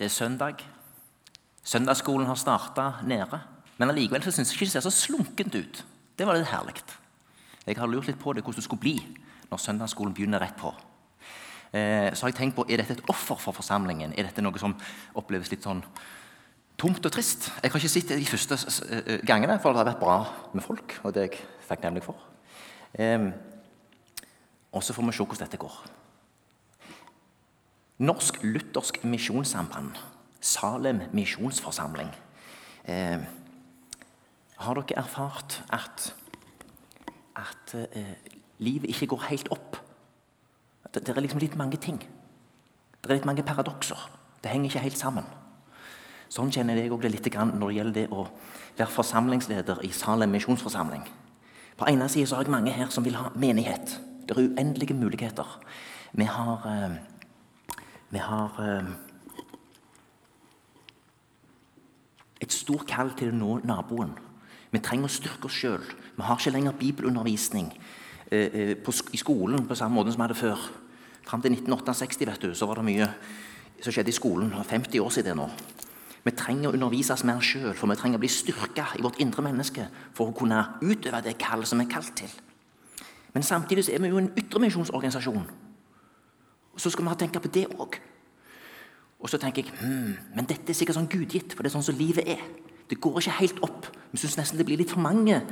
Det er søndag. Søndagsskolen har starta nede. Men allikevel syns jeg ikke det ser så slunkent ut. Det var litt herlig. Jeg har lurt litt på det, hvordan det skulle bli når søndagsskolen begynner rett på. Eh, så har jeg tenkt på, Er dette et offer for forsamlingen? Er dette noe som oppleves litt sånn tomt og trist? Jeg har ikke sett det de første eh, gangene, for det har vært bra med folk. og det er jeg takknemlig for. Eh, og så får vi se hvordan dette går. Norsk Luthersk Misjonssamband, Salem misjonsforsamling. Eh, har dere erfart at, at eh, livet ikke går helt opp? Det, det er liksom litt mange ting. Det er litt mange paradokser. Det henger ikke helt sammen. Sånn kjenner jeg det litt når det gjelder det å være forsamlingsleder i Salem misjonsforsamling. På ene siden har jeg mange her som vil ha menighet. Det er uendelige muligheter. Vi har, eh, vi har eh, et stort kall til å nå naboen. Vi trenger å styrke oss sjøl. Vi har ikke lenger bibelundervisning eh, på, i skolen på samme måte som vi hadde før. Fram til 1968 vet du, så var det mye som skjedde i skolen. 50 år siden nå. Vi trenger å undervises mer sjøl, for vi trenger å bli styrka i vårt indre menneske for å kunne utøve det kall som vi er kalt til. Men samtidig er vi jo en ytremisjonsorganisasjon. Så skal vi tenke på det òg. Og så tenker jeg hmm, men dette er sikkert sånn gudgitt, for det er sånn som livet er. Det går ikke helt opp. Vi syns nesten det blir litt for mange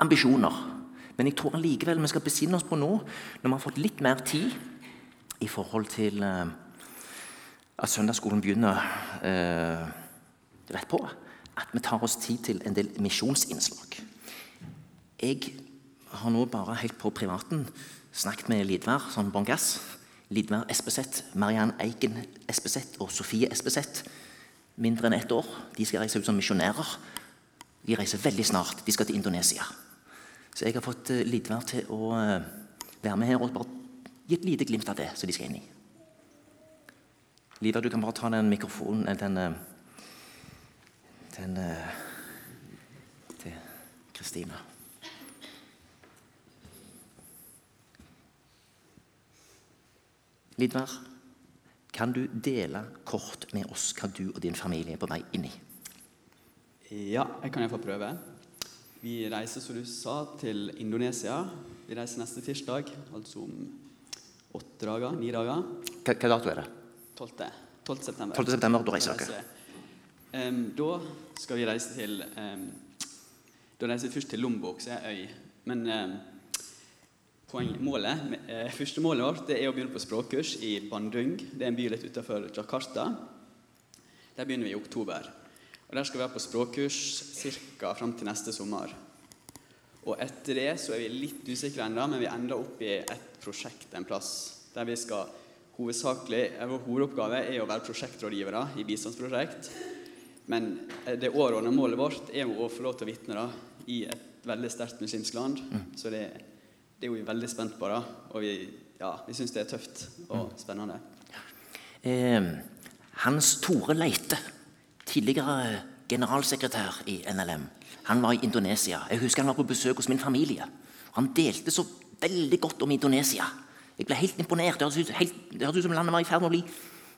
ambisjoner. Men jeg tror allikevel vi skal besinne oss på nå, når vi har fått litt mer tid i forhold til uh, at søndagsskolen begynner uh, rett på, at vi tar oss tid til en del misjonsinnslag. Jeg har nå bare helt på privaten snakket med Lidvær sånn bånn gass. Lidvær Espeseth, Mariann Eiken Espeseth og Sofie Espeseth. Mindre enn ett år. De skal reise ut som misjonærer. De reiser veldig snart. De skal til Indonesia. Så jeg har fått uh, til å uh, være med her og bare gi et lite glimt av det som de skal inn i. Lidvær, du kan bare ta den mikrofonen eh, den, den, den til Kristina. Lidvar, kan du dele kort med oss hva du og din familie er på vei inn i? Ja, jeg kan iallfall prøve. Vi reiser, som du sa, til Indonesia. Vi reiser neste tirsdag, altså om åtte dager. Ni dager. Hva, hva dato er det? 12. 12. september. 12. september, Da reiser dere. Um, da skal vi reise til um, Da reiser vi først til Lombok, som er øy. Men um, målet, eh, første målet vårt er å begynne på språkkurs i Bandung. Det er en by litt utenfor Jakarta. Der begynner vi i oktober. Og Der skal vi være på språkkurs ca. fram til neste sommer. Og etter det så er vi litt usikre ennå, men vi ender opp i et prosjekt en plass. Der vi skal hovedsakelig, eh, Vår hovedoppgave er å være prosjektrådgivere i bistandsprosjekt. Men eh, det overordnede målet vårt er å få lov til å vitne i et veldig sterkt muslimsk land. Mm. Så det er det er vi veldig spent på. da, Og vi, ja, vi syns det er tøft og spennende. Eh, Hans Tore Leite, tidligere generalsekretær i NLM, han var i Indonesia. Jeg husker han var på besøk hos min familie. Han delte så veldig godt om Indonesia. Jeg ble helt imponert. Det hørtes ut som landet var i ferd med å bli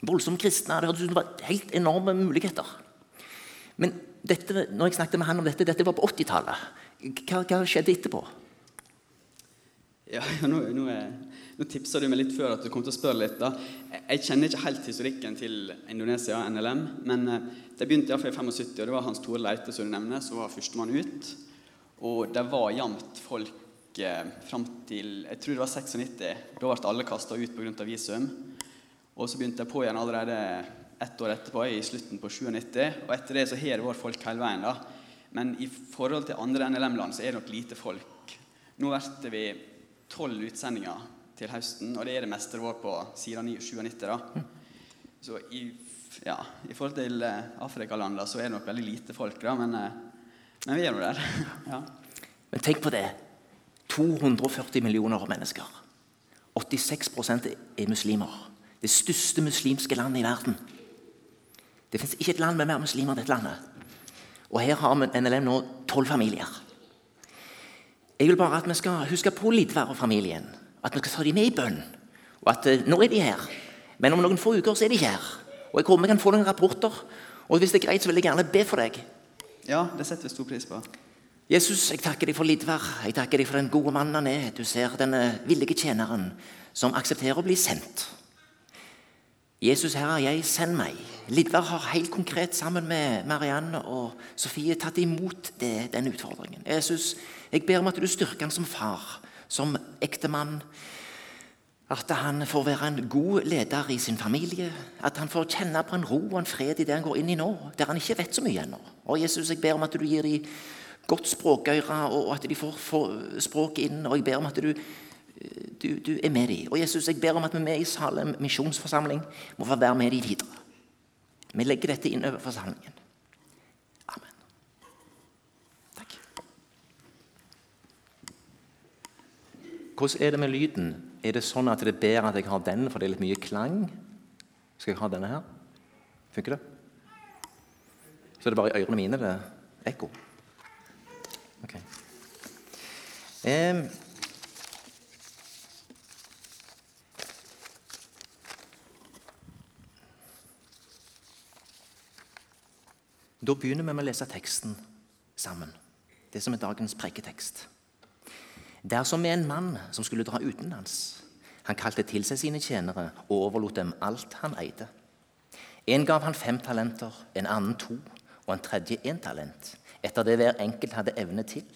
voldsomt kristne. Det hørtes ut som det var helt enorme muligheter. Men dette, når jeg snakket med han om dette, dette var på 80-tallet. Hva, hva skjedde etterpå? Ja, nå, nå, nå tipsa du meg litt før at du kom til å spørre litt. da. Jeg kjenner ikke helt historikken til Indonesia, NLM, men eh, det begynte iallfall i 75, og det var Hans Tore Leite som du nevner, som var førstemann ut. Og det var jevnt folk eh, fram til jeg tror det var 96. Da ble alle kasta ut pga. visum. Og så begynte jeg på igjen allerede ett år etterpå, i slutten på 97. Og etter det så har det vært folk hele veien. da. Men i forhold til andre NLM-land så er det nok lite folk. Nå blir vi tolv utsendinger til høsten, og det er det meste det var på siden 97. da. Så i, ja, i forhold til eh, Afrikalandene så er det nok veldig lite folk, da, men, eh, men vi er nå der. ja. Men tenk på det. 240 millioner mennesker. 86% er muslimer. Det største muslimske landet i verden. Det fins ikke et land med mer muslimer enn dette landet. Og her har NLM nå tolv familier. Jeg vil bare at vi skal huske på Lidvær-familien. At vi skal ta dem med i bønn. Og at uh, nå er de her. Men om noen få uker så er de ikke her. Og jeg håper vi kan få noen rapporter. Og hvis det er greit, så vil jeg gjerne be for deg. Ja, det setter vi stor pris på. Jesus, jeg takker deg for Lidvar. Jeg takker deg for den gode mannen han er. Du ser denne villige tjeneren som aksepterer å bli sendt. Jesus, Herre, jeg send meg. Lidvar har helt konkret sammen med Marianne og Sofie tatt imot det, den utfordringen. Jesus, jeg ber om at du styrker ham som far, som ektemann. At han får være en god leder i sin familie. At han får kjenne på en ro og en fred i det han går inn i nå, der han ikke vet så mye ennå. Og Jesus, jeg ber om at du gir dem godt språkøre, og at de får, språk inn. Og jeg ber om at du, du, du er med dem. Og Jesus, jeg ber om at vi med i Salem misjonsforsamling må få være med dem videre. Vi legger dette inn over forsamlingen. Amen. Takk. Hvordan er det med lyden? Er det sånn at det er bedre at jeg har den, for det er litt mye klang? Skal jeg ha denne her? Funker det? Så er det bare i ørene mine det er ekko? Ok. Um, Da begynner vi med å lese teksten sammen. Det som er dagens preketekst. Det er en mann som skulle dra utenlands. Han kalte til seg sine tjenere og overlot dem alt han eide. En gav han fem talenter, en annen to og en tredje én talent, etter det hver enkelt hadde evne til.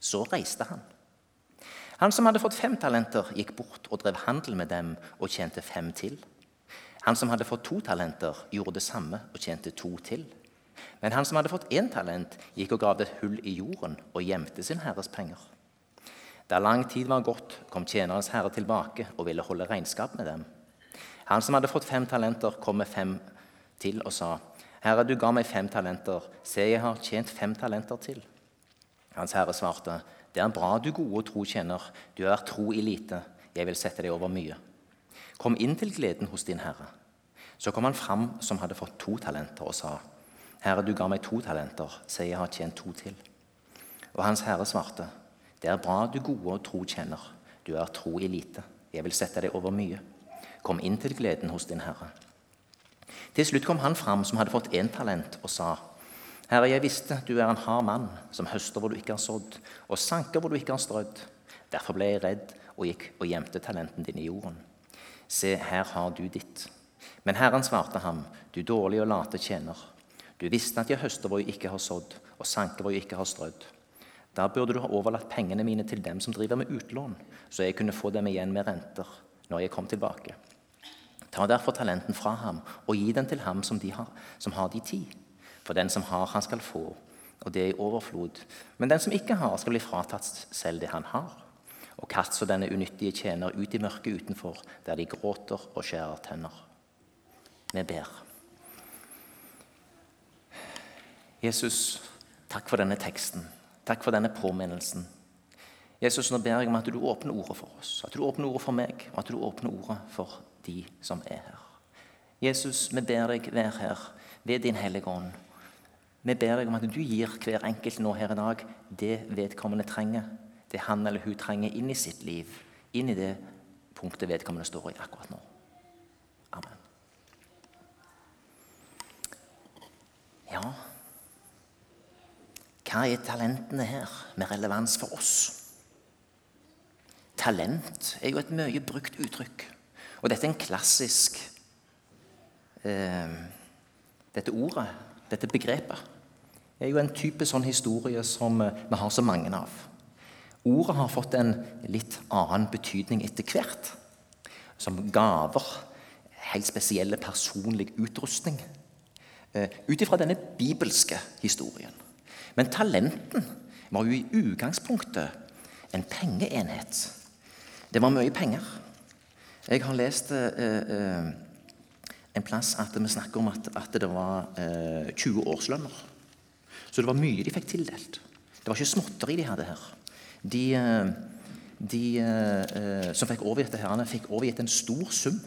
Så reiste han. Han som hadde fått fem talenter, gikk bort og drev handel med dem og tjente fem til. Han som hadde fått to talenter, gjorde det samme og tjente to til. Men han som hadde fått én talent, gikk og gravde et hull i jorden og gjemte sin herres penger. Da lang tid var gått, kom tjenerens herre tilbake og ville holde regnskap med dem. Han som hadde fått fem talenter, kom med fem til og sa, Herre, du ga meg fem talenter, se, jeg har tjent fem talenter til. Hans herre svarte, Det er bra, du gode og tro tjener, du er tro i lite, jeg vil sette deg over mye. Kom inn til gleden hos din herre. Så kom han fram som hadde fått to talenter, og sa, Herre, du ga meg to talenter, sier jeg har tjent to til. Og hans herre svarte, Det er bra, du gode og tro kjenner, du er tro i lite, jeg vil sette deg over mye. Kom inn til gleden hos din herre. Til slutt kom han fram som hadde fått én talent, og sa:" Herre, jeg visste du er en hard mann, som høster hvor du ikke har sådd, og sanker hvor du ikke har strødd. Derfor ble jeg redd og gikk og gjemte talenten din i jorden. Se, her har du ditt. Men Herren svarte ham, du dårlige og late tjener. Du visste at jeg høster hvor jeg ikke har sådd, og sanker hvor jeg ikke har strødd. Da burde du ha overlatt pengene mine til dem som driver med utlån, så jeg kunne få dem igjen med renter når jeg kom tilbake. Ta derfor talenten fra ham og gi den til ham som, de har, som har de ti. For den som har, han skal få, og det er i overflod. Men den som ikke har, skal bli fratatt selv det han har. Og kast så denne unyttige tjener ut i mørket utenfor, der de gråter og skjærer tenner. Vi ber. Jesus, takk for denne teksten. Takk for denne påminnelsen. Jesus, nå ber jeg om at du åpner ordet for oss, at du åpner ordet for meg, og at du åpner ordet for de som er her. Jesus, vi ber deg, vær her ved din Hellige Ånd. Vi ber deg om at du gir hver enkelt nå her i dag det vedkommende trenger, det han eller hun trenger inn i sitt liv, inn i det punktet vedkommende står i akkurat nå. Amen. Ja, hva er talentene her med relevans for oss? Talent er jo et mye brukt uttrykk. Og dette er en klassisk eh, Dette ordet, dette begrepet, er jo en type sånn historie som eh, vi har så mange av. Ordet har fått en litt annen betydning etter hvert. Som gaver, helt spesielle personlig utrustning. Eh, Ut ifra denne bibelske historien. Men talenten var jo i utgangspunktet en pengeenhet. Det var mye penger. Jeg har lest eh, eh, en plass at vi snakker om at, at det var eh, 20 årslønner. Så det var mye de fikk tildelt. Det var ikke småtteri de hadde her. De, eh, de eh, som fikk overgitt det herrene, fikk overgitt en stor sum.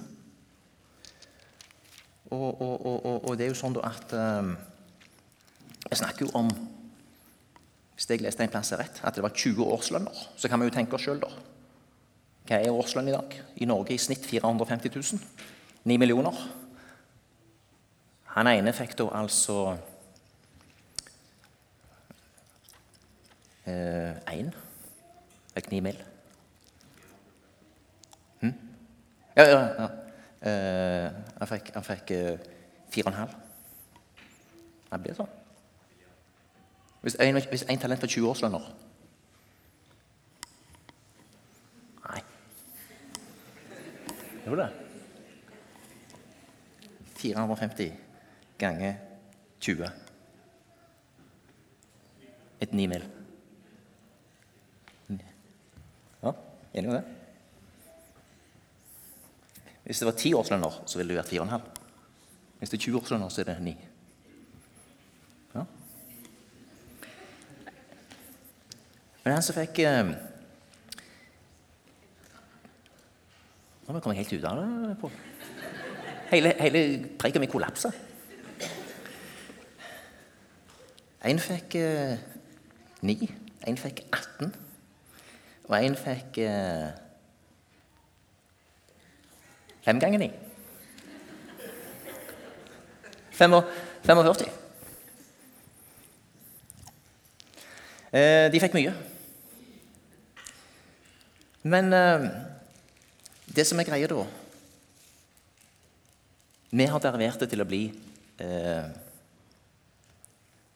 Og, og, og, og det er jo sånn at eh, Jeg snakker jo om Hvis jeg leste en plass rett, at det var 20 årslønner, så kan vi jo tenke oss sjøl, da. Hva er årslønn i dag? I Norge i snitt 450 000. 9 millioner. Han ene fikk da altså én. Eh, fikk ni mil. Hm? Ja, ja, ja. Eh, han fikk, han fikk eh, fire og en halv. Det blir sånn. Hvis en, hvis en talent var 20 årslønner Nei. Jo det. 450 ganger 20. Et 9 mil. Ja, enig med det? Hvis det var ti årslønner, så ville det vært 4,5. Hvis det er 20 årslønner, så er det 9. Men han som fikk eh, Nå må jeg komme helt ut av det. På. Hele, hele preken min kollapsa. En fikk eh, 9, en fikk 18, og en fikk eh, 5 ganger 9. 45. Eh, de fikk mye. Men eh, det som er greia da Vi har derivert det til å bli eh,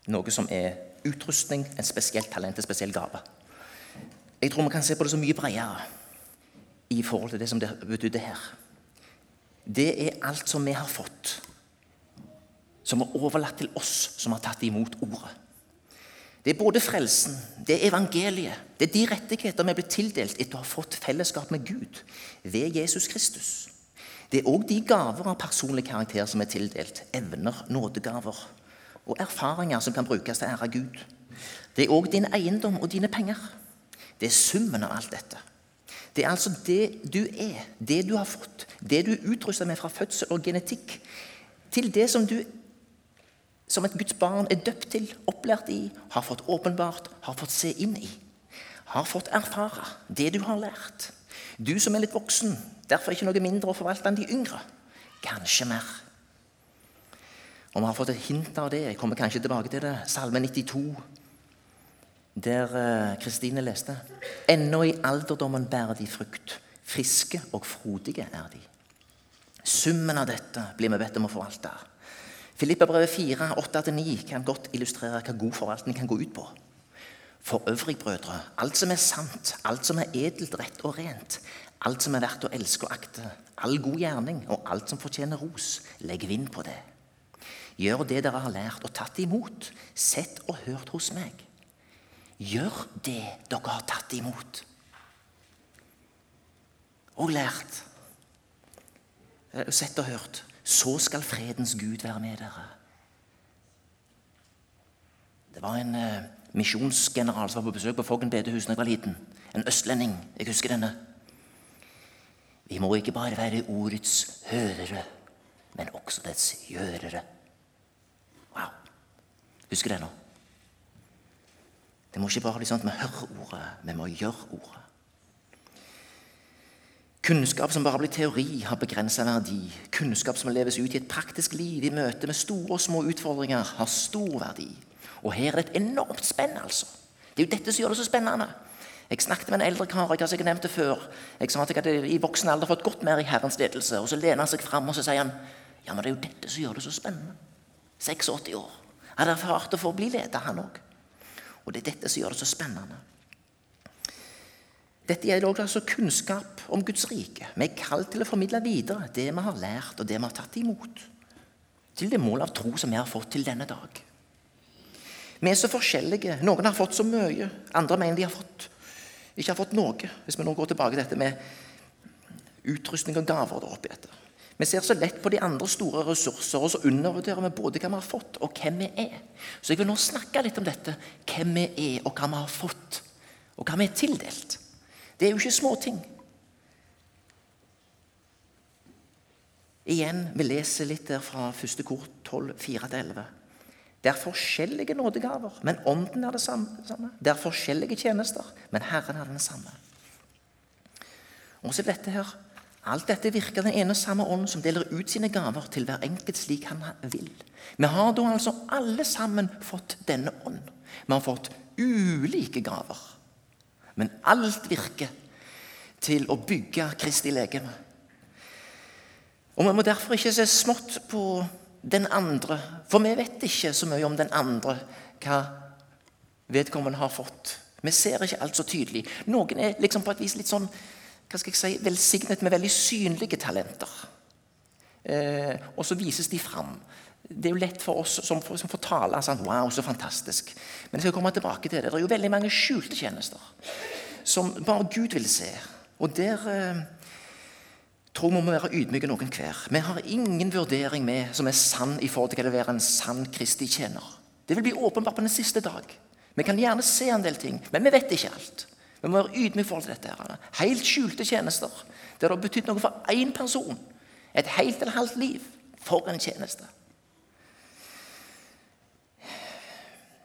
noe som er utrustning, en spesielt talent, en spesiell gave. Jeg tror vi kan se på det så mye bredere i forhold til det som det betydde her. Det er alt som vi har fått, som er overlatt til oss som har tatt imot ordet. Det er både frelsen, det er evangeliet, det er de rettigheter vi blitt tildelt etter å ha fått fellesskap med Gud ved Jesus Kristus. Det er òg de gaver av personlig karakter som er tildelt, evner, nådegaver og erfaringer som kan brukes til å ære Gud. Det er òg din eiendom og dine penger. Det er summen av alt dette. Det er altså det du er, det du har fått, det du er utrusta med fra fødsel og genetikk, til det som du som et Guds barn er døpt til, opplært i, har fått åpenbart, har fått se inn i. Har fått erfare det du har lært. Du som er litt voksen, derfor ikke noe mindre å forvalte enn de yngre. Kanskje mer. Og vi har fått et hint av det. Jeg kommer kanskje tilbake til det. Salme 92, der eh, Kristine leste. Ennå i alderdommen bærer de frukt. Friske og frodige er de. Summen av dette blir vi bedt om å forvalte. Filippabrevet 4, 8-9 kan godt illustrere hva god forvaltning kan gå ut på. For øvrig, brødre, alt som er sant, alt som er edelt, rett og rent, alt som er verdt å elske og akte, all god gjerning og alt som fortjener ros, legg vind på det. Gjør det dere har lært og tatt imot, sett og hørt hos meg. Gjør det dere har tatt imot og lært, eh, sett og hørt så skal fredens Gud være med dere. Det var en eh, misjonsgeneral som var på besøk på Foggen bedehus da jeg var liten. En østlending. Jeg husker denne. Vi må ikke bare være ordets hørere, men også dets gjørere. Wow. Husker det nå? Det må ikke bare bli sånn at vi hører ordet, vi må gjøre ordet. Kunnskap som bare blir teori, har begrensa verdi. Kunnskap som leves ut i et praktisk liv i møte med store og små utfordringer, har stor verdi. Og her er det et enormt spenn, altså. Det er jo dette som gjør det så spennende. Jeg snakket med en eldre kar jeg har sikkert nevnt det før. Jeg sa at jeg hadde i voksen alder fått godt mer i Herrens ledelse. Og så lener han seg fram og så sier han, ja, men det er jo dette som gjør det så spennende. 86 år. Han hadde erfart å få bli leder, han òg. Og det er dette som gjør det så spennende. Dette gjelder også altså kunnskap om Guds rike. Vi er kalt til å formidle videre det vi har lært, og det vi har tatt imot. Til det mål av tro som vi har fått til denne dag. Vi er så forskjellige. Noen har fått så mye, andre mener de har fått, ikke har fått noe. Hvis vi nå går tilbake til dette med utrustning og gaver. der oppi dette. Vi ser så lett på de andre store ressurser, og så undervurderer vi både hva vi har fått, og hvem vi er. Så jeg vil nå snakke litt om dette. Hvem vi er, og hva vi har fått, og hva vi er tildelt. Det er jo ikke småting. Igjen, vi leser litt der fra første kor 12, 4-11. Det er forskjellige nådegaver, men ånden er det samme. Det er forskjellige tjenester, men Herren er den samme. Og så dette her Alt dette virker den ene og samme ånd som deler ut sine gaver til hver enkelt slik han vil. Vi har da altså alle sammen fått denne ånd. Vi har fått ulike gaver. Men alt virker til å bygge Kristi legeme. Og Vi må derfor ikke se smått på den andre, for vi vet ikke så mye om den andre, hva vedkommende har fått. Vi ser ikke alt så tydelig. Noen er liksom på et vis litt sånn hva skal jeg si, velsignet med veldig synlige talenter. Eh, og så vises de fram. Det er jo lett for oss som, som får tale sånn, Wow, så fantastisk. Men jeg skal komme tilbake til det. Det er jo veldig mange skjulte tjenester som bare Gud vil se. Og der eh, tror vi må være ydmyke noen hver. Vi har ingen vurdering med som er sann i forhold til hva det er å være en sann Kristi tjener. Det vil bli åpenbart på den siste dag. Vi kan gjerne se en del ting, men vi vet ikke alt. Vi må være ydmyke i forhold til dette. her. Helt skjulte tjenester. Der det har betydd noe for én person. Et helt eller halvt liv. For en tjeneste.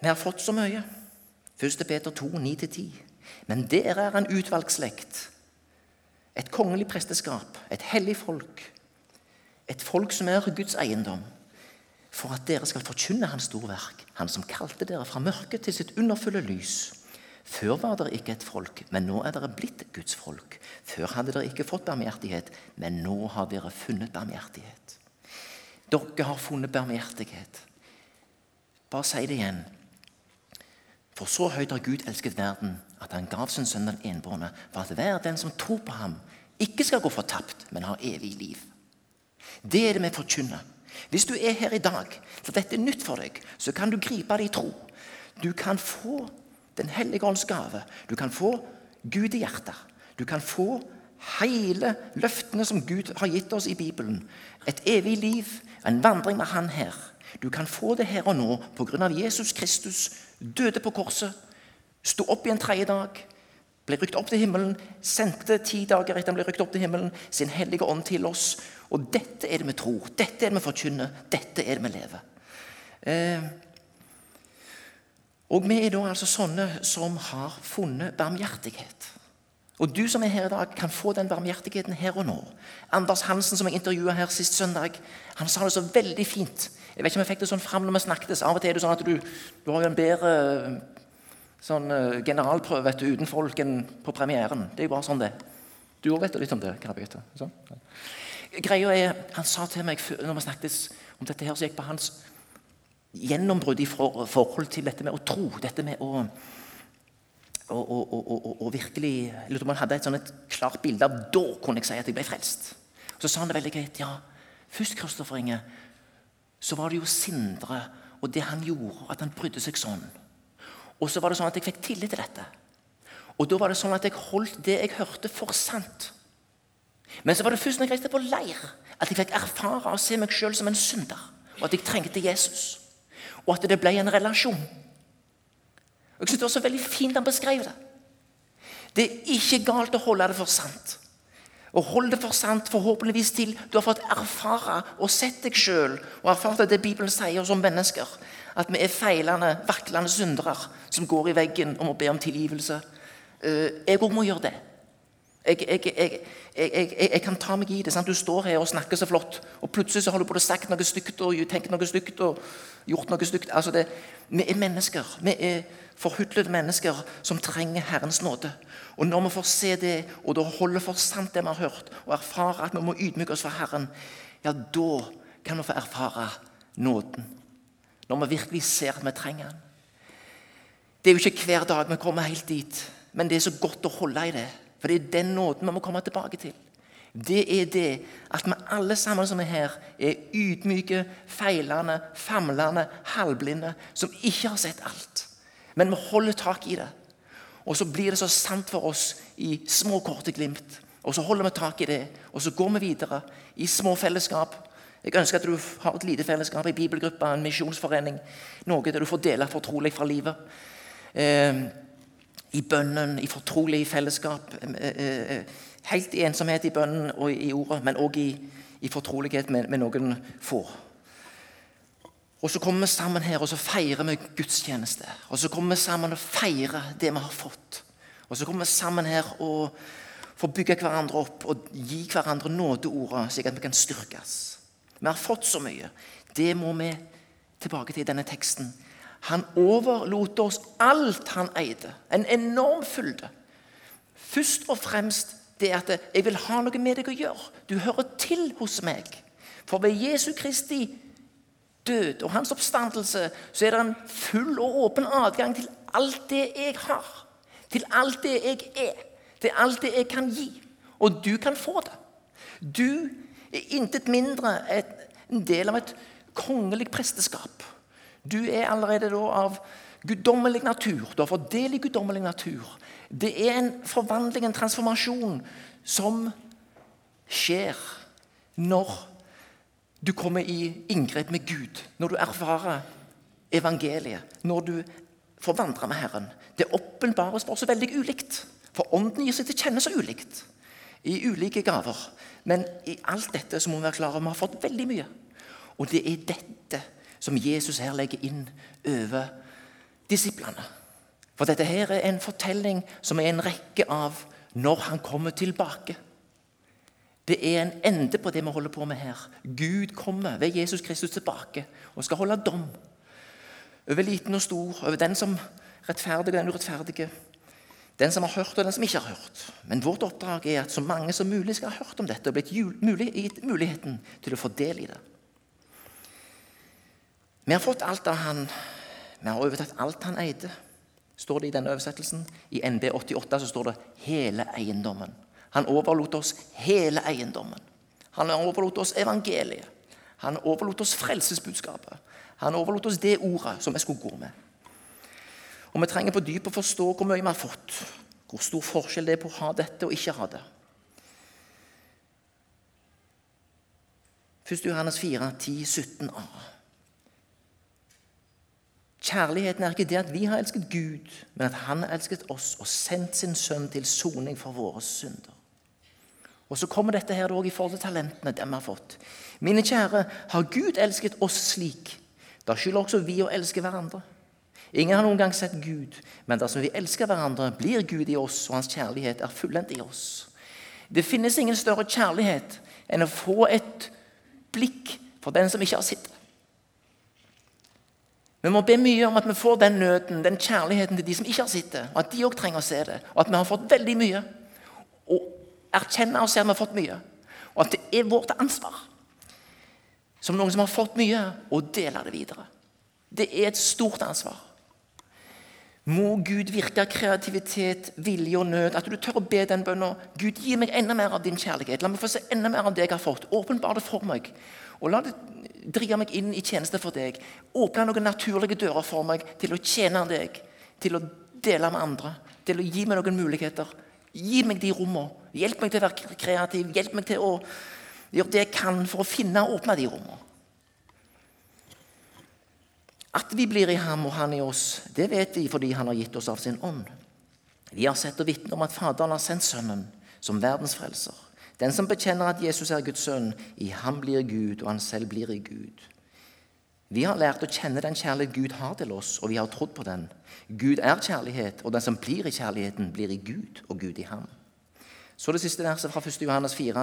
Vi har fått så mye. 1. Peter 2, 9-10. Men dere er en utvalgt slekt. Et kongelig presteskap. Et hellig folk. Et folk som er Guds eiendom. For at dere skal forkynne Hans storverk. Han som kalte dere fra mørket til sitt underfulle lys. Før var dere ikke et folk, men nå er dere blitt Guds folk. Før hadde dere ikke fått barmhjertighet, men nå har dere funnet barmhjertighet. Dere har funnet barmhjertighet. Bare si det igjen. For så høyt har Gud elsket verden, at han gav sin sønn den enbårne, for at hver den som tror på ham, ikke skal gå fortapt, men har evig liv. Det er det vi forkynner. Hvis du er her i dag, for dette er nytt for deg, så kan du gripe det i tro. Du kan få den hellige ånds gave. Du kan få Gud i hjertet. Du kan få hele løftene som Gud har gitt oss i Bibelen. Et evig liv, en vandring med Han her. Du kan få det her og nå pga. Jesus Kristus døde på korset, sto opp i en tredje dag, ble rykt opp til himmelen, sendte ti dager etter han ble rykt opp til himmelen, sin hellige ånd til oss. Og dette er det vi tror, dette er det vi forkynner, dette er det vi lever. Eh, og vi er da altså sånne som har funnet barmhjertighet. Og du som er her i dag, kan få den barmhjertigheten her og nå. Anders Hansen, som jeg intervjua her sist søndag, han sa det så veldig fint. Jeg vet ikke om jeg fikk det sånn fram når vi snakket. Av og til er det sånn at du, du har en bedre sånn, uh, generalprøve vet du, uten folk enn på premieren. Det er jo bare sånn det Du òg vet litt om det. Karabete. Sånn? Greia er, Han sa til meg når vi snakket om dette, her, så gikk på hans gjennombrudd i forhold til dette med å tro. Dette med å, og, og, og, og virkelig lurer på om han hadde et, sånn et klart bilde av da kunne jeg si at jeg ble frelst. Så sa han det veldig greit. Ja, først Kristoffer Inge, så var det jo Sindre og det han gjorde, at han brydde seg sånn. Og så var det sånn at jeg fikk tillit til dette. Og da var det sånn at jeg holdt det jeg hørte, for sant. Men så var det først når jeg reiste på leir, at jeg fikk erfare å se meg sjøl som en synder. Og at jeg trengte Jesus og at det ble en relasjon. Og jeg syns Det var så veldig fint han beskrev det. Det er ikke galt å holde det for sant. Og hold det for sant forhåpentligvis til du har fått erfare og sett deg sjøl og erfart det Bibelen sier som mennesker. At vi er feilende, vaklende syndere som går i veggen og må be om tilgivelse. Eh, jeg òg må gjøre det. Jeg, jeg, jeg, jeg, kan ta meg i det. Sant? Du står her og snakker så flott, og plutselig så har du både sagt noe stygt og tenkt noe stygt og gjort noe stygt. Altså det, vi er mennesker. Vi er forhudlede mennesker som trenger Herrens nåde. Og når vi får se det, og da holder for sant det vi har hørt, og erfare at vi må ydmyke oss for Herren, ja, da kan vi få erfare nåden. Når vi virkelig ser at vi trenger Den. Det er jo ikke hver dag vi kommer helt dit, men det er så godt å holde i det. For det er den nåden vi må komme tilbake til. Det er det at vi alle sammen som er her, er ydmyke, feilende, famlende, halvblinde, som ikke har sett alt. Men vi holder tak i det. Og så blir det så sant for oss i små, korte glimt. Og så holder vi tak i det, og så går vi videre i små fellesskap. Jeg ønsker at du har et lite fellesskap i bibelgruppa, en misjonsforening. Noe der du får dele fortrolig fra livet. Eh, i bønnen, i fortrolig fellesskap. Eh, eh, eh, helt i ensomhet i bønnen og i ordet, men òg i, i, fortrolighet med, med, noen få. Og Så kommer vi sammen her og så feirer vi gudstjeneste. Og så kommer vi sammen og feirer det vi har fått. Og så kommer vi sammen her og får bygge hverandre opp og gi hverandre nådeordet, slik at vi kan styrkes. Vi har fått så mye. Det må vi tilbake til i denne teksten. Han overlot oss alt han eide. En enorm fylde. Først og fremst det at 'jeg vil ha noe med deg å gjøre'. Du hører til hos meg. For ved Jesu Kristi død og hans oppstandelse så er det en full og åpen adgang til alt det jeg har. Til alt det jeg er. Til alt det jeg kan gi. Og du kan få det. Du er intet mindre en del av et kongelig presteskap. Du er allerede da av guddommelig natur. Du har fått del i guddommelig natur. Det er en forvandling, en transformasjon, som skjer når du kommer i inngrep med Gud. Når du erfarer evangeliet. Når du får vandre med Herren. Det åpenbares for oss veldig ulikt. For Ånden gir seg til kjenne så ulikt. I ulike gaver. Men i alt dette så må vi være klare vi har fått veldig mye. Og det er dette som Jesus her legger inn over disiplene. For dette her er en fortelling som er en rekke av når han kommer tilbake. Det er en ende på det vi holder på med her. Gud kommer ved Jesus Kristus tilbake og skal holde dom over liten og stor, over den som rettferdige og den urettferdige. Den som har hørt, og den som ikke har hørt. Men vårt oppdrag er at så mange som mulig skal ha hørt om dette og blitt gitt muligheten til å få del i det. Vi har fått alt av han. Vi har overtatt alt han eide, står det i denne oversettelsen. I NB 88 så står det 'hele eiendommen'. Han overlot oss hele eiendommen. Han overlot oss evangeliet. Han overlot oss frelsesbudskapet. Han overlot oss det ordet som vi skulle gå med. Og Vi trenger på dypet å forstå hvor mye vi har fått. Hvor stor forskjell det er på å ha dette og ikke ha det. 1. Johannes 4, 10, 17a. Kjærligheten er ikke det at vi har elsket Gud, men at Han har elsket oss og sendt sin sønn til soning for våre synder. Og Så kommer dette her også i forhold til talentene de har fått. Mine kjære, har Gud elsket oss slik, da skylder også vi å elske hverandre. Ingen har noen gang sett Gud, men dersom vi elsker hverandre, blir Gud i oss, og hans kjærlighet er fullendt i oss. Det finnes ingen større kjærlighet enn å få et blikk for den som ikke har sett det. Vi må be mye om at vi får den nøden, den kjærligheten til de som ikke har sett det. Og at de òg trenger å se det. Og at vi har fått veldig mye. Og erkjenne og se at vi har fått mye. Og at det er vårt ansvar, som noen som har fått mye, å dele det videre. Det er et stort ansvar. Må Gud virke kreativitet, vilje og nød. At du tør å be den bønnen. Gud, gi meg enda mer av din kjærlighet. La meg få se enda mer av det jeg har fått. Åpenbar det for meg. Og la det drive meg inn i tjeneste for deg. Åpne noen naturlige dører for meg til å tjene deg, til å dele med andre, til å gi meg noen muligheter. Gi meg de rommene. Hjelp meg til å være kreativ. Hjelp meg til å gjøre det jeg kan for å finne og åpne de rommene. At vi blir i ham og han i oss, det vet vi fordi han har gitt oss av sin ånd. Vi har sett og vitnet om at Faderen har sendt Sønnen som verdens frelser. Den som bekjenner at Jesus er Guds sønn, i ham blir Gud, og han selv blir i Gud. Vi har lært å kjenne den kjærlighet Gud har til oss, og vi har trodd på den. Gud er kjærlighet, og den som blir i kjærligheten, blir i Gud, og Gud i ham. Så det siste verset fra 1. Johannes 4,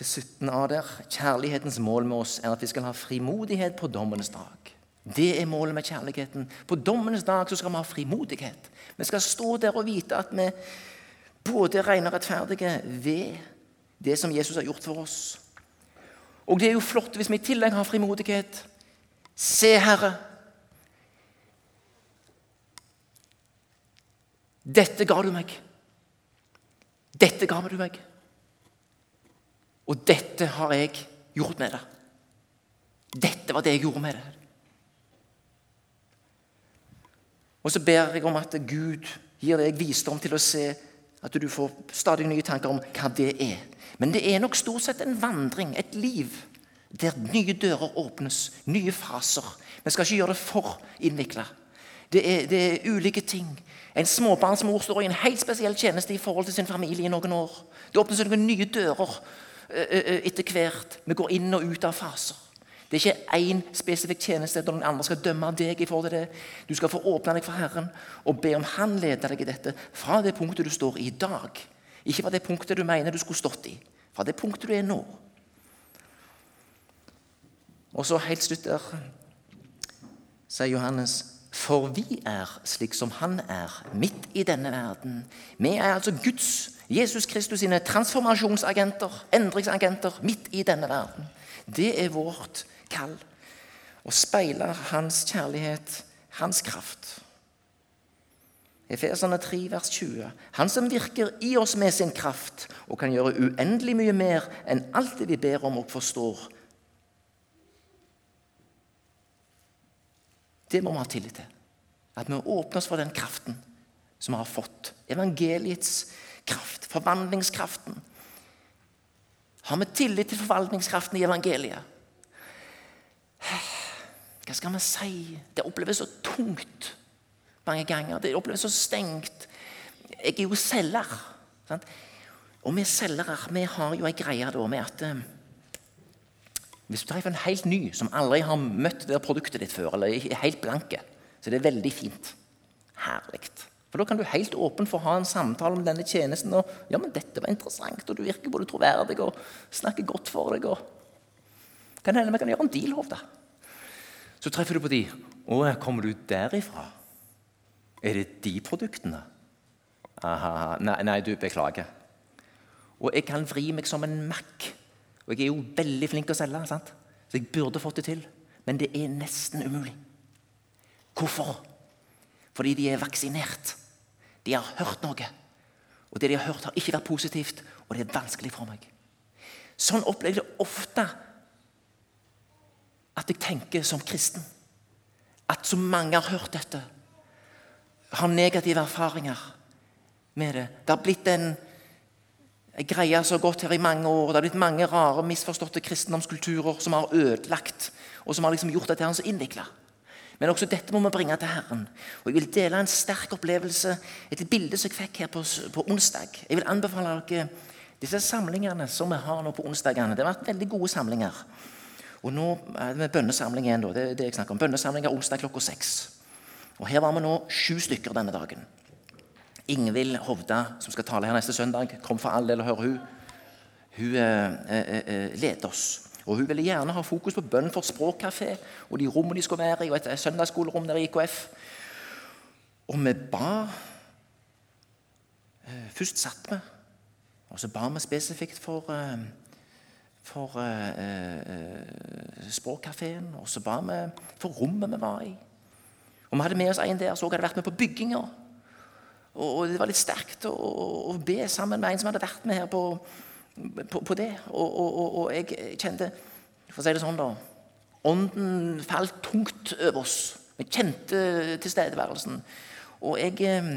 10-17a der. Kjærlighetens mål med oss er at vi skal ha frimodighet på dommens dag. Det er målet med kjærligheten. På dommens dag skal vi ha frimodighet. Vi skal stå der og vite at vi både regner rettferdige ved det som Jesus har gjort for oss. Og det er jo flott hvis vi i tillegg har frimodighet. Se, Herre. Dette ga du meg. Dette ga du meg. Og dette har jeg gjort med det. Dette var det jeg gjorde med det. Og så ber jeg om at Gud gir deg visdom til å se at du får stadig nye tanker om hva det er. Men det er nok stort sett en vandring, et liv, der nye dører åpnes, nye faser. Vi skal ikke gjøre det for innvikla. Det, det, er ulike ting. En småbarnsmor står i en helt spesiell tjeneste i forhold til sin familie i noen år. Det åpnes noen nye dører etter hvert. Vi går inn og ut av faser. Det er ikke én spesifikk tjeneste der noen andre skal dømme deg. i forhold til det. Du skal få åpne deg for Herren og be om Han leder deg i dette fra det punktet du står i dag. Ikke fra det punktet du mener du skulle stått i. Fra det punktet du er nå. Og så helt slutt der sier Johannes for vi er slik som han er, midt i denne verden. Vi er altså Guds, Jesus Kristus sine transformasjonsagenter, endringsagenter, midt i denne verden. Det er vårt kall. Å speile hans kjærlighet, hans kraft. Efeserne 3, vers 20. Han som virker i oss med sin kraft og kan gjøre uendelig mye mer enn alt det vi ber om og forstår. Det må vi ha tillit til. At vi åpner oss for den kraften som vi har fått. Evangeliets kraft, forvandlingskraften. Har vi tillit til forvandlingskraften i evangeliet? Hva skal vi si? Det oppleves så tungt mange ganger. Det oppleves så stengt. Jeg er jo selger. Sant? Og vi selgere vi har jo ei greie da med at eh, hvis du treffer en helt ny som aldri har møtt det produktet ditt før, eller er helt blanke, så det er veldig fint. Herlig. For Da kan du helt åpent få ha en samtale om denne tjenesten. og ja, men 'Dette var interessant, og du virker både troverdig og snakker godt for deg.' og Kan hende vi kan gjøre en deal, Hovda. Så treffer du på de. 'Å, kommer du derifra?' Er det de produktene? Aha, nei, nei, du, beklager. Og jeg kan vri meg som en makk. Og jeg er jo veldig flink til å selge, sant? så jeg burde fått det til. Men det er nesten umulig. Hvorfor? Fordi de er vaksinert. De har hørt noe. Og det de har hørt, har ikke vært positivt, og det er vanskelig for meg. Sånn opplever jeg det ofte at jeg tenker som kristen. At så mange har hørt dette har negative erfaringer med det. Det har blitt en, greie som har gått her i mange år. Det har blitt mange rare, misforståtte kristendomskulturer som har ødelagt, og som har liksom gjort dette så innvikla. Men også dette må vi bringe til Herren. Og Jeg vil dele en sterk opplevelse, et bilde som jeg fikk her på, på onsdag. Jeg vil anbefale dere disse samlingene som vi har nå på onsdagene. Det har vært veldig gode samlinger. Og nå er det bønnesamling igjen. Da. Det er det jeg snakker om. Bønnesamlinger onsdag klokka seks. Og Her var vi nå sju stykker denne dagen. Ingvild Hovda, som skal tale her neste søndag, kom for all del og høre hun. Hun eh, eh, eh, leder oss. Og Hun ville gjerne ha fokus på bønn for språkkafé og de rommene de skulle være i, og et søndagsskolerom der i IKF. Og vi ba eh, Først satt vi, og så ba vi spesifikt for, eh, for eh, språkkafeen. Og så ba vi for rommet vi var i. Og Vi hadde med oss en der som hadde vært med på bygginga. Og Det var litt sterkt å, å, be sammen med en som hadde vært med her på, på, på det. Og, og, og, jeg kjente For å si det sånn, da Ånden falt tungt over oss. Vi kjente tilstedeværelsen. Og jeg eh,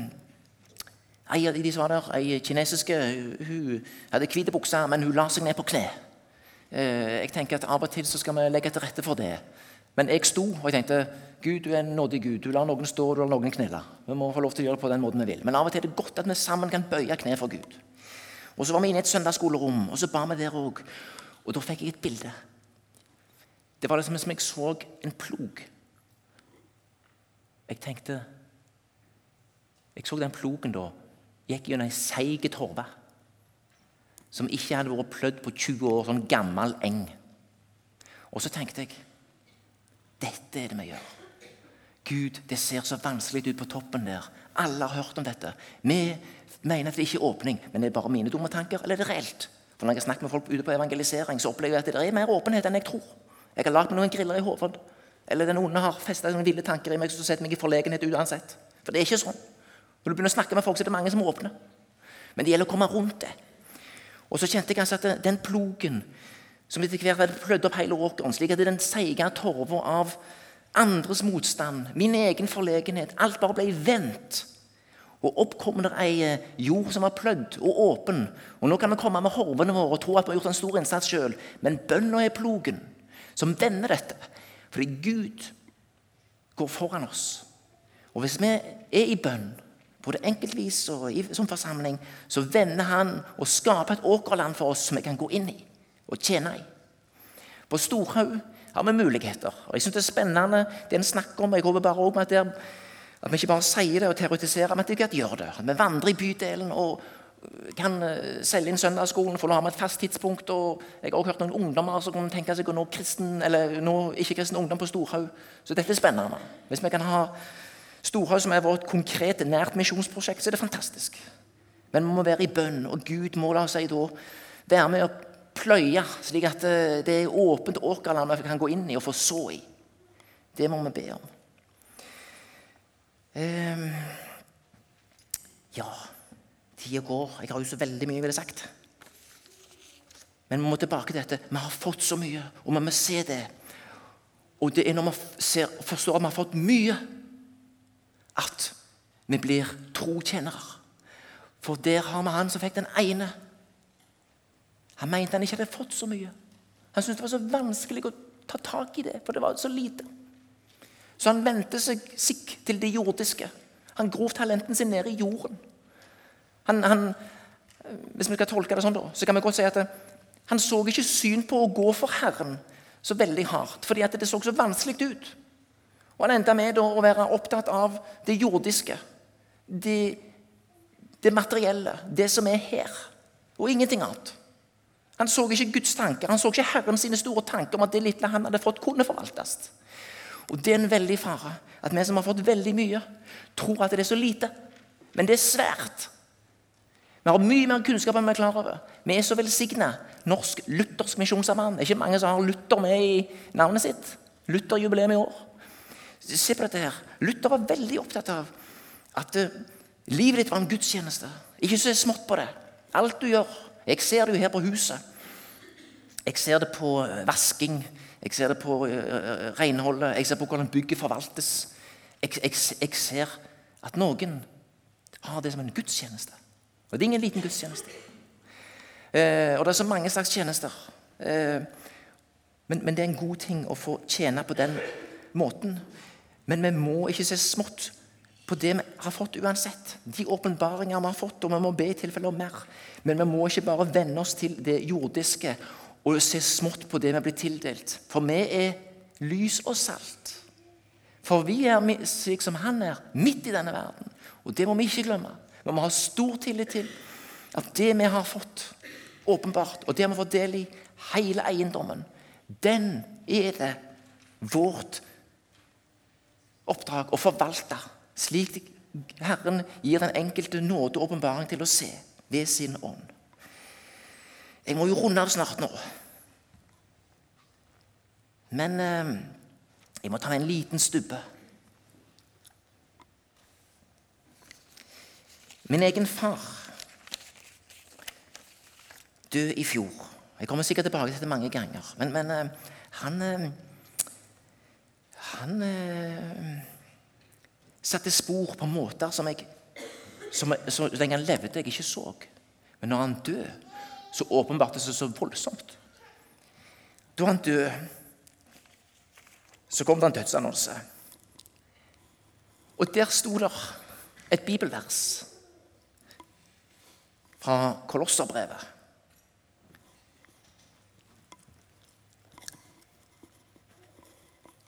Ei av de som var der, ei kinesiske, hun hadde hvite bukser, men hun la seg ned på kne. Eh, jeg tenker at Av og til så skal vi legge til rette for det. Men jeg sto og jeg tenkte Gud, du er en nådig Gud. Du lar noen stå du lar noen knele. Vi må få lov til å gjøre det på den måten vi vil. Men av og til er det godt at vi sammen kan bøye kne for Gud. Og Så var vi inne i et søndagsskolerom, og så ba vi der òg. Og da fikk jeg et bilde. Det var liksom som jeg så en plog. Jeg tenkte Jeg så den plogen da gikk gjennom ei seig torve som ikke hadde vært plødd på 20 år, sånn gammel eng. Og så tenkte jeg dette er det vi gjør. Gud, det ser så vanskelig ut på toppen der. Alle har hørt om dette. Vi mener at det ikke er åpning, men det er bare mine dumme tanker, eller er det reelt? For Når jeg snakker med folk ute på evangelisering, så opplever jeg at det er mer åpenhet enn jeg tror. Jeg har lagd meg noen griller i hodet, eller den onde har festa noen ville tanker i meg som setter meg i forlegenhet uansett. For det er ikke sånn. Når du begynner å snakke med folk, så er det mange som åpner. Men det gjelder å komme rundt det. Og så kjente jeg altså at den plogen som etter hvert hadde plødd opp hele åkeren, slik at den seige torva av andres motstand, min egen forlegenhet, alt bare ble vendt. Og opp kom det ei eh, jord som var plødd og åpen. Og Nå kan vi komme med horvene våre og tro at vi har gjort en stor innsats sjøl, men bønna er plogen som vender dette. Fordi Gud går foran oss. Og hvis vi er i bønn, både enkeltvis og som forsamling, så vender Han og skaper et åkerland for oss som vi kan gå inn i og tjene i. På Storhaug har vi muligheter. og Jeg synes Det er spennende det en snakker om. Jeg håper bare også at, det, at vi ikke bare sier det og terroriserer, men at vi gjør det. Vi vandrer i bydelen og, kan eh, selge inn søndagsskolen, få ha med et fast tidspunkt. og Jeg har også hørt noen ungdommer som kunne tenke seg å nå kristen, eller nå ikke-kristen ungdom på Storhaug. Så dette er spennende. Hvis vi kan ha Storhaug som er vårt konkrete, nært misjonsprosjekt, så er det fantastisk. Men vi må være i bønn, og Gud må la seg da være med å pløye, slik at eh, det er åpent åkerland vi kan gå inn i og få så i. Det må vi be om. Um, ja Tida går. Jeg har jo så veldig mye jeg ville sagt. Men vi må tilbake til dette. Vi har fått så mye, og vi må se det. Og det er når vi ser, forstår at vi har fått mye, at vi blir trotjenere. For der har vi han som fikk den ene. Han mente han ikke hadde fått så mye. Han syntes det var så vanskelig å ta tak i det, for det var så lite. Så han vendte seg sikk til det jordiske. Han grov talenten sin ned i jorden. Han, han, hvis vi skal tolke det sånn, da, så kan vi godt si at han så ikke syn på å gå for Herren så veldig hardt, fordi det så så vanskelig ut. Og Han endte med å være opptatt av det jordiske, det, det materielle, det som er her, og ingenting annet. Han så ikke Guds tanker, han så ikke Herren sine store tanker om at det lille han hadde fått, kunne forvaltes. Og Det er en veldig fare at vi som har fått veldig mye, tror at det er så lite. Men det er svært. Vi har mye mer kunnskap enn vi er klar over. Vi er så velsigna. Norsk luthersk misjonsarbeid. Det er ikke mange som har Luther med i navnet sitt. Lutherjubileum i år. Se på dette her. Luther var veldig opptatt av at uh, livet ditt var en gudstjeneste. Ikke se smått på det. Alt du gjør. Jeg ser det jo her på huset. Jeg ser det på eh, vasking, jeg ser det på uh, renholdet, jeg ser på hvordan bygget forvaltes. Jeg, jeg, jeg ser at noen har det som en gudstjeneste. Og det er ingen liten gudstjeneste. Eh, og det er så mange slags tjenester. Eh, men, men, det er en god ting å få tjene på den måten. Men vi må ikke se smått på det vi har fått uansett. De åpenbaringer vi har fått, og vi må be i tilfelle om mer. Men vi må ikke bare venne oss til det jordiske og se smått på det vi blir tildelt. For vi er lys og salt. For vi er slik som han er, midt i denne verden. Og det må vi ikke glemme. Vi må ha stor tillit til at det vi har fått, åpenbart, og det vi får del i, hele eiendommen, den er det vårt oppdrag å forvalte, slik Herren gir den enkelte nåde og åpenbaring til å se ved sin ånd. Jeg må jo runde av snart nå. Men eh, jeg må ta en liten stubbe. Min egen far død i fjor. Jeg kommer sikkert tilbake til det mange ganger. Men, men eh, han eh, Han uh, satte spor på måter som jeg som, så lenge han levde, jeg ikke så. Men når han døde, så åpenbart det seg så voldsomt. Da han døde, så kom det en dødsannonse. Og der sto det et bibelvers fra Kolosserbrevet.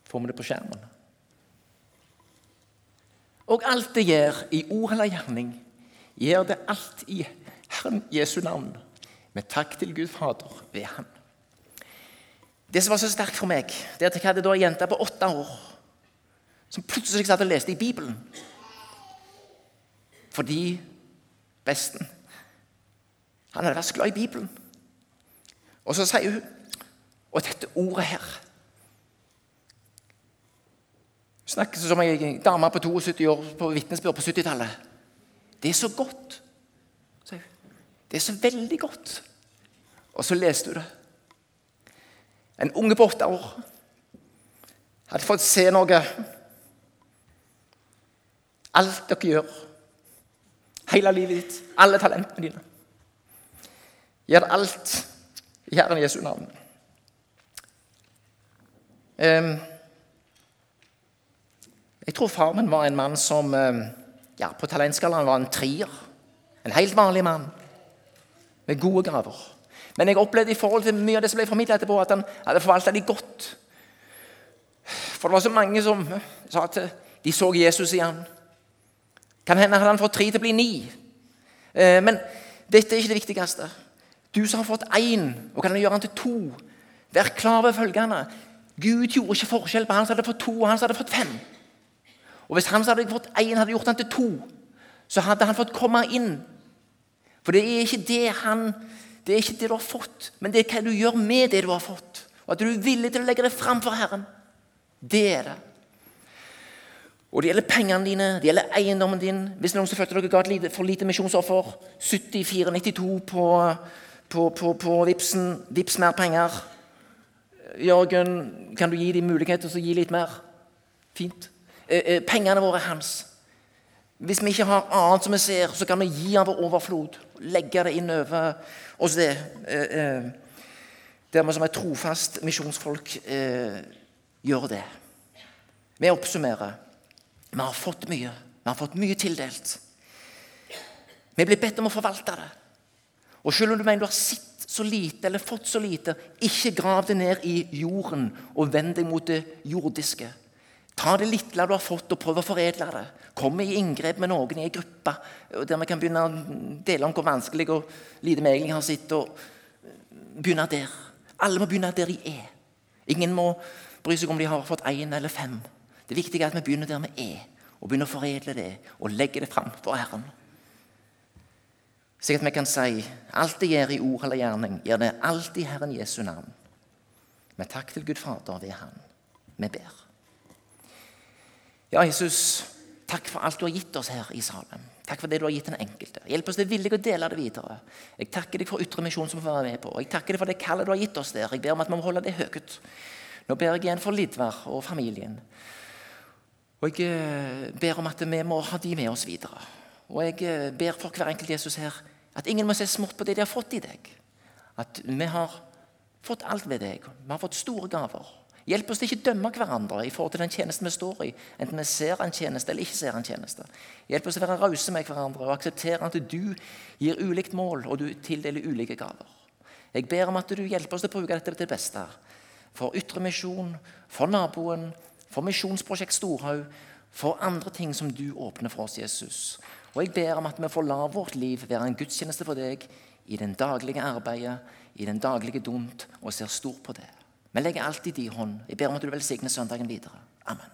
Får vi det på skjermen? Og alt det gjør i ord eller gjerning, gjør det alt i Herren Jesu navn, med takk til Gud Fader ved Han. Det som var så sterkt for meg, det er at jeg hadde da en jente på åtte år som plutselig satt og leste i Bibelen. Fordi besten han hadde vært så glad i Bibelen. Og så sier hun Og dette ordet her Snakkes som ei dame på 72 år på vitnesbyrd på 70-tallet. Det er så godt. Det er så veldig godt. Og så leste hun det. En unge på åtte år hadde fått se noe. Alt dere gjør, hele livet ditt, alle talentene dine. Gjør alt i Herren Jesu navn. Jeg tror far min var en mann som ja, på talentskalaen var en trier. En helt vanlig mann med gode gaver. Men jeg opplevde i forhold til mye av det som ble formidlet etterpå, at han hadde forvalta de godt. For det var så mange som sa at de så Jesus i ham. Kan hende hadde han fått tre til å bli ni. Uh, men dette er ikke det viktigste. Du som har fått én, og kan gjøre han til to. Vær klar over følgende. Gud gjorde ikke forskjell på han som hadde fått to, og han som hadde fått fem. Og Hvis han som hadde fått én, hadde gjort han til to, så hadde han fått komme inn. For det er ikke det han det er ikke det du har fått, men det er hva du gjør med det du har fått. Og at du er villig til å legge det fram for Herren. Det er det. Og det gjelder pengene dine, det gjelder eiendommen din. Hvis noen som følte dere ga lite, for lite misjonsoffer, 74,92 på, på, på, på Vipsen, Vips mer penger. Jørgen, kan du gi dem mulighet til å gi litt mer? Fint. Eh, eh, pengene våre er hans. Hvis vi ikke har annet som vi ser, så kan vi gi av vår overflod. Legge det inn over oss det. Eh, eh, der vi som et trofast misjonsfolk eh, gjør det. Vi oppsummerer. Vi har fått mye. Vi har fått mye tildelt. Vi blir bedt om å forvalte det. Og selv om du mener du har sett så lite eller fått så lite, ikke grav det ned i jorden og vend deg mot det jordiske. Ta det lille du har fått, og prøv å foredle det. Kom i inngrep med noen i en gruppe der vi kan begynne å dele om hvor vanskelig og lite vi egentlig har sett. og Begynne der. Alle må begynne der de er. Ingen må bry seg om de har fått én eller fem. Det viktige er at vi begynner der vi er, og begynner å foredle det og legge det fram for Herren. Slik at vi kan si alt det gjør i ord eller gjerning, gjør det alltid Herren Jesu navn. Med takk til Gud Fader ved Han. Vi ber. Ja, Jesus, takk for alt du har gitt oss her i Salem. Takk for det du har gitt den enkelte. Hjelp oss til villig å dele det videre. Jeg takker deg for Ytre misjon som får være med på. Jeg takker deg for det kallet du har gitt oss der. Jeg ber om at vi må holde det høyt. Nå ber jeg igjen for Lidvar og familien. Og jeg eh, ber om at vi må ha de med oss videre. Og jeg eh, ber for hver enkelt Jesus her at ingen må se smått på det de har fått i deg. At vi har fått alt ved deg. Vi har fått store gaver. Hjelp oss til ikke å dømme hverandre i forhold til den tjenesten vi står i. Enten vi ser en tjeneste eller ikke ser en tjeneste. Hjelp oss til å være rause med hverandre og akseptere at du gir ulikt mål og du tildeler ulike gaver. Jeg ber om at du hjelper oss til å bruke dette til det beste. For ytre misjon, for naboen, for Misjonsprosjekt Storhaug, for andre ting som du åpner for oss, Jesus. Og jeg ber om at vi får la vårt liv være en gudstjeneste for deg i den daglige arbeidet, i den daglige dumt, og ser stort på det. Vi legger alt i din hånd. Jeg ber om at du velsigner søndagen videre. Amen.